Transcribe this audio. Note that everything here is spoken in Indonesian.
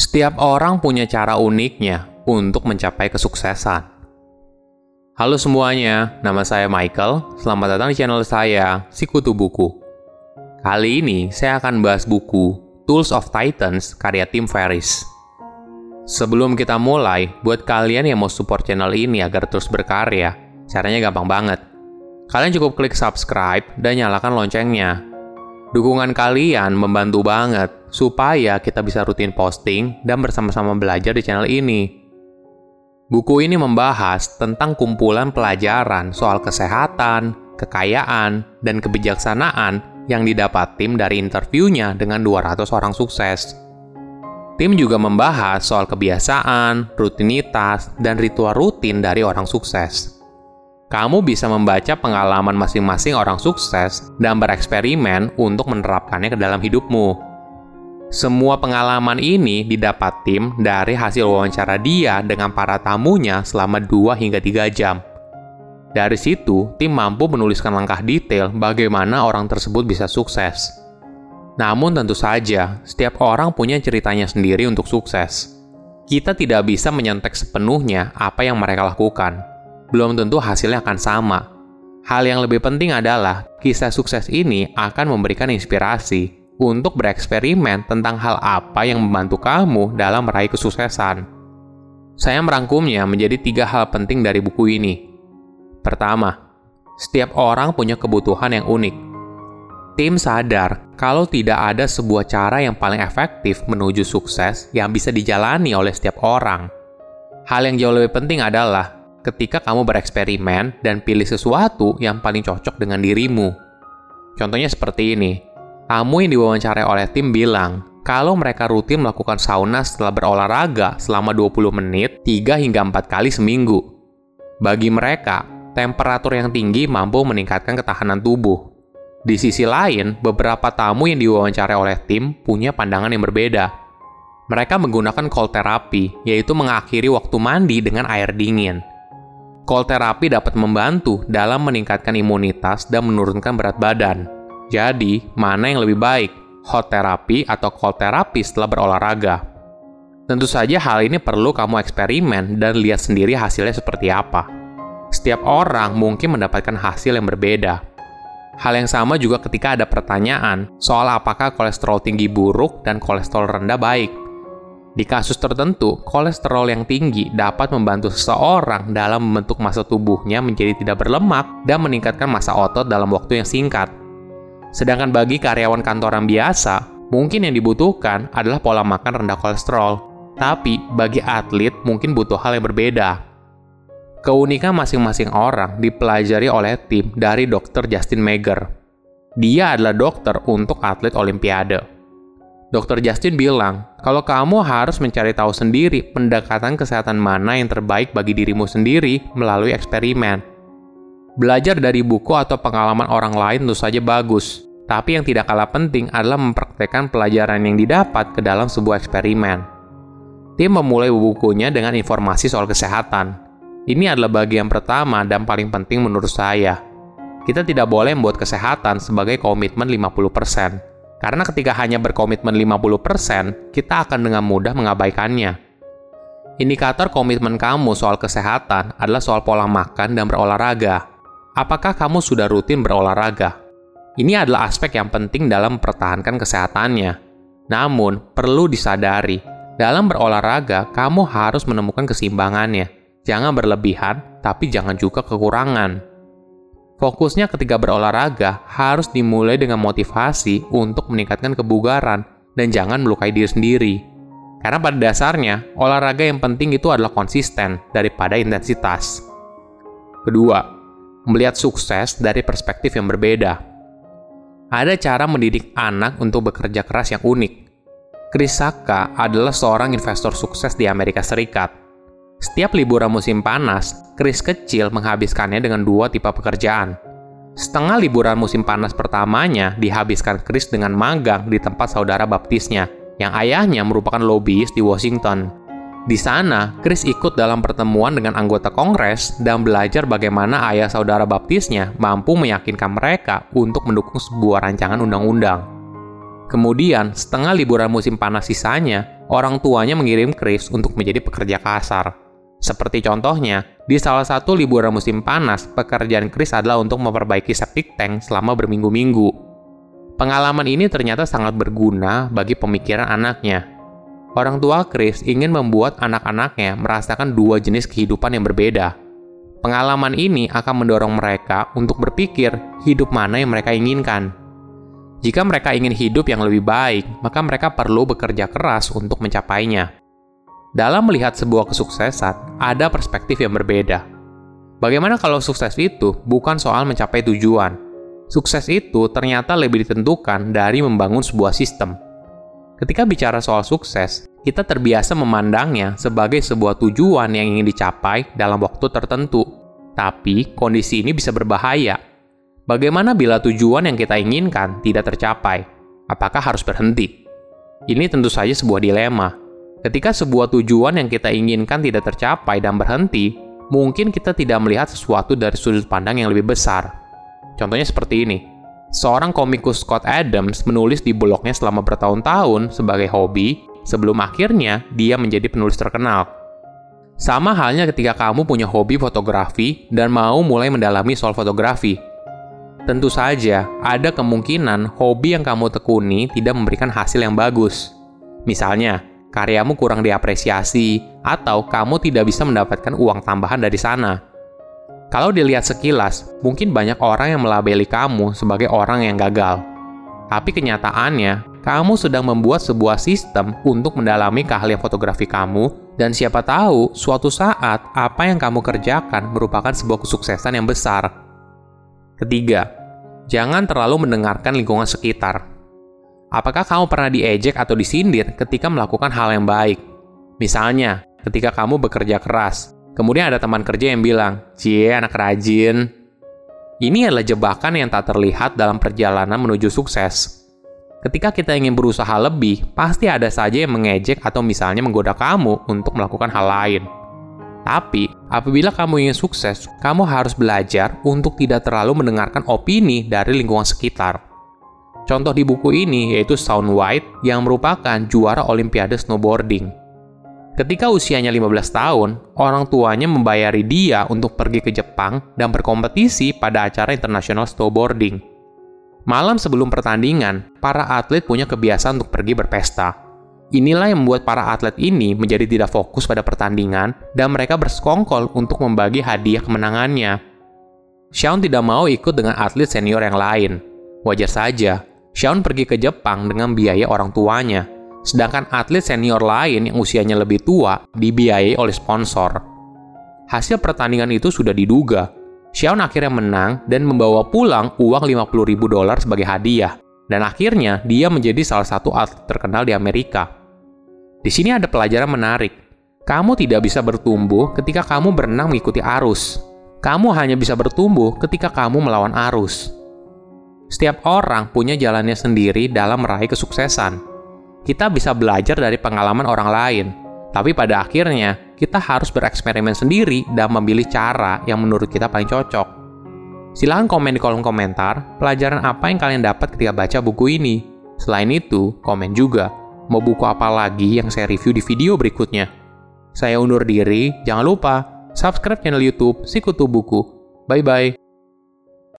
Setiap orang punya cara uniknya untuk mencapai kesuksesan. Halo semuanya, nama saya Michael. Selamat datang di channel saya, Sikutu Buku. Kali ini saya akan bahas buku Tools of Titans karya Tim Ferriss. Sebelum kita mulai, buat kalian yang mau support channel ini agar terus berkarya, caranya gampang banget. Kalian cukup klik subscribe dan nyalakan loncengnya Dukungan kalian membantu banget supaya kita bisa rutin posting dan bersama-sama belajar di channel ini. Buku ini membahas tentang kumpulan pelajaran soal kesehatan, kekayaan, dan kebijaksanaan yang didapat tim dari interviewnya dengan 200 orang sukses. Tim juga membahas soal kebiasaan, rutinitas, dan ritual rutin dari orang sukses kamu bisa membaca pengalaman masing-masing orang sukses dan bereksperimen untuk menerapkannya ke dalam hidupmu. Semua pengalaman ini didapat tim dari hasil wawancara dia dengan para tamunya selama 2 hingga 3 jam. Dari situ, tim mampu menuliskan langkah detail bagaimana orang tersebut bisa sukses. Namun tentu saja, setiap orang punya ceritanya sendiri untuk sukses. Kita tidak bisa menyentek sepenuhnya apa yang mereka lakukan belum tentu hasilnya akan sama. Hal yang lebih penting adalah kisah sukses ini akan memberikan inspirasi untuk bereksperimen tentang hal apa yang membantu kamu dalam meraih kesuksesan. Saya merangkumnya menjadi tiga hal penting dari buku ini. Pertama, setiap orang punya kebutuhan yang unik. Tim sadar kalau tidak ada sebuah cara yang paling efektif menuju sukses yang bisa dijalani oleh setiap orang. Hal yang jauh lebih penting adalah ketika kamu bereksperimen dan pilih sesuatu yang paling cocok dengan dirimu. Contohnya seperti ini. Kamu yang diwawancarai oleh tim bilang, kalau mereka rutin melakukan sauna setelah berolahraga selama 20 menit 3 hingga 4 kali seminggu. Bagi mereka, temperatur yang tinggi mampu meningkatkan ketahanan tubuh. Di sisi lain, beberapa tamu yang diwawancarai oleh tim punya pandangan yang berbeda. Mereka menggunakan cold therapy, yaitu mengakhiri waktu mandi dengan air dingin. Cold therapy dapat membantu dalam meningkatkan imunitas dan menurunkan berat badan. Jadi, mana yang lebih baik, hot therapy atau cold therapy setelah berolahraga? Tentu saja hal ini perlu kamu eksperimen dan lihat sendiri hasilnya seperti apa. Setiap orang mungkin mendapatkan hasil yang berbeda. Hal yang sama juga ketika ada pertanyaan soal apakah kolesterol tinggi buruk dan kolesterol rendah baik. Di kasus tertentu, kolesterol yang tinggi dapat membantu seseorang dalam membentuk massa tubuhnya menjadi tidak berlemak dan meningkatkan massa otot dalam waktu yang singkat. Sedangkan bagi karyawan kantoran biasa, mungkin yang dibutuhkan adalah pola makan rendah kolesterol. Tapi bagi atlet mungkin butuh hal yang berbeda. Keunikan masing-masing orang dipelajari oleh tim dari Dr. Justin Mager. Dia adalah dokter untuk atlet olimpiade. Dr. Justin bilang, kalau kamu harus mencari tahu sendiri pendekatan kesehatan mana yang terbaik bagi dirimu sendiri melalui eksperimen. Belajar dari buku atau pengalaman orang lain tentu saja bagus, tapi yang tidak kalah penting adalah mempraktekkan pelajaran yang didapat ke dalam sebuah eksperimen. Tim memulai bukunya dengan informasi soal kesehatan. Ini adalah bagian pertama dan paling penting menurut saya. Kita tidak boleh membuat kesehatan sebagai komitmen 50%. Karena ketika hanya berkomitmen 50%, kita akan dengan mudah mengabaikannya. Indikator komitmen kamu soal kesehatan adalah soal pola makan dan berolahraga. Apakah kamu sudah rutin berolahraga? Ini adalah aspek yang penting dalam mempertahankan kesehatannya. Namun, perlu disadari, dalam berolahraga kamu harus menemukan keseimbangannya. Jangan berlebihan, tapi jangan juga kekurangan. Fokusnya ketika berolahraga harus dimulai dengan motivasi untuk meningkatkan kebugaran dan jangan melukai diri sendiri. Karena pada dasarnya, olahraga yang penting itu adalah konsisten daripada intensitas. Kedua, melihat sukses dari perspektif yang berbeda. Ada cara mendidik anak untuk bekerja keras yang unik. Chris Saka adalah seorang investor sukses di Amerika Serikat setiap liburan musim panas, Chris kecil menghabiskannya dengan dua tipe pekerjaan. Setengah liburan musim panas pertamanya dihabiskan Chris dengan magang di tempat saudara baptisnya, yang ayahnya merupakan lobbyist di Washington. Di sana, Chris ikut dalam pertemuan dengan anggota Kongres dan belajar bagaimana ayah saudara baptisnya mampu meyakinkan mereka untuk mendukung sebuah rancangan undang-undang. Kemudian, setengah liburan musim panas sisanya, orang tuanya mengirim Chris untuk menjadi pekerja kasar. Seperti contohnya, di salah satu liburan musim panas, pekerjaan Chris adalah untuk memperbaiki septic tank selama berminggu-minggu. Pengalaman ini ternyata sangat berguna bagi pemikiran anaknya. Orang tua Chris ingin membuat anak-anaknya merasakan dua jenis kehidupan yang berbeda. Pengalaman ini akan mendorong mereka untuk berpikir hidup mana yang mereka inginkan. Jika mereka ingin hidup yang lebih baik, maka mereka perlu bekerja keras untuk mencapainya. Dalam melihat sebuah kesuksesan, ada perspektif yang berbeda. Bagaimana kalau sukses itu bukan soal mencapai tujuan? Sukses itu ternyata lebih ditentukan dari membangun sebuah sistem. Ketika bicara soal sukses, kita terbiasa memandangnya sebagai sebuah tujuan yang ingin dicapai dalam waktu tertentu. Tapi, kondisi ini bisa berbahaya Bagaimana bila tujuan yang kita inginkan tidak tercapai? Apakah harus berhenti? Ini tentu saja sebuah dilema. Ketika sebuah tujuan yang kita inginkan tidak tercapai dan berhenti, mungkin kita tidak melihat sesuatu dari sudut pandang yang lebih besar. Contohnya seperti ini. Seorang komikus Scott Adams menulis di blognya selama bertahun-tahun sebagai hobi, sebelum akhirnya dia menjadi penulis terkenal. Sama halnya ketika kamu punya hobi fotografi dan mau mulai mendalami soal fotografi Tentu saja, ada kemungkinan hobi yang kamu tekuni tidak memberikan hasil yang bagus. Misalnya, karyamu kurang diapresiasi, atau kamu tidak bisa mendapatkan uang tambahan dari sana. Kalau dilihat sekilas, mungkin banyak orang yang melabeli kamu sebagai orang yang gagal. Tapi kenyataannya, kamu sedang membuat sebuah sistem untuk mendalami keahlian fotografi kamu, dan siapa tahu suatu saat apa yang kamu kerjakan merupakan sebuah kesuksesan yang besar. Ketiga, jangan terlalu mendengarkan lingkungan sekitar. Apakah kamu pernah diejek atau disindir ketika melakukan hal yang baik? Misalnya, ketika kamu bekerja keras, kemudian ada teman kerja yang bilang, "Cie, anak rajin." Ini adalah jebakan yang tak terlihat dalam perjalanan menuju sukses. Ketika kita ingin berusaha lebih, pasti ada saja yang mengejek atau misalnya menggoda kamu untuk melakukan hal lain. Tapi, apabila kamu ingin sukses, kamu harus belajar untuk tidak terlalu mendengarkan opini dari lingkungan sekitar. Contoh di buku ini yaitu Sound White yang merupakan juara Olimpiade snowboarding. Ketika usianya 15 tahun, orang tuanya membayari dia untuk pergi ke Jepang dan berkompetisi pada acara internasional snowboarding. Malam sebelum pertandingan, para atlet punya kebiasaan untuk pergi berpesta. Inilah yang membuat para atlet ini menjadi tidak fokus pada pertandingan dan mereka bersekongkol untuk membagi hadiah kemenangannya. Shawn tidak mau ikut dengan atlet senior yang lain. Wajar saja, Shawn pergi ke Jepang dengan biaya orang tuanya, sedangkan atlet senior lain yang usianya lebih tua dibiayai oleh sponsor. Hasil pertandingan itu sudah diduga. Shawn akhirnya menang dan membawa pulang uang 50 ribu dolar sebagai hadiah. Dan akhirnya dia menjadi salah satu atlet terkenal di Amerika. Di sini ada pelajaran menarik. Kamu tidak bisa bertumbuh ketika kamu berenang mengikuti arus. Kamu hanya bisa bertumbuh ketika kamu melawan arus. Setiap orang punya jalannya sendiri dalam meraih kesuksesan. Kita bisa belajar dari pengalaman orang lain, tapi pada akhirnya kita harus bereksperimen sendiri dan memilih cara yang menurut kita paling cocok. Silahkan komen di kolom komentar pelajaran apa yang kalian dapat ketika baca buku ini. Selain itu, komen juga mau buku apa lagi yang saya review di video berikutnya. Saya undur diri, jangan lupa subscribe channel YouTube Sikutu Buku. Bye bye.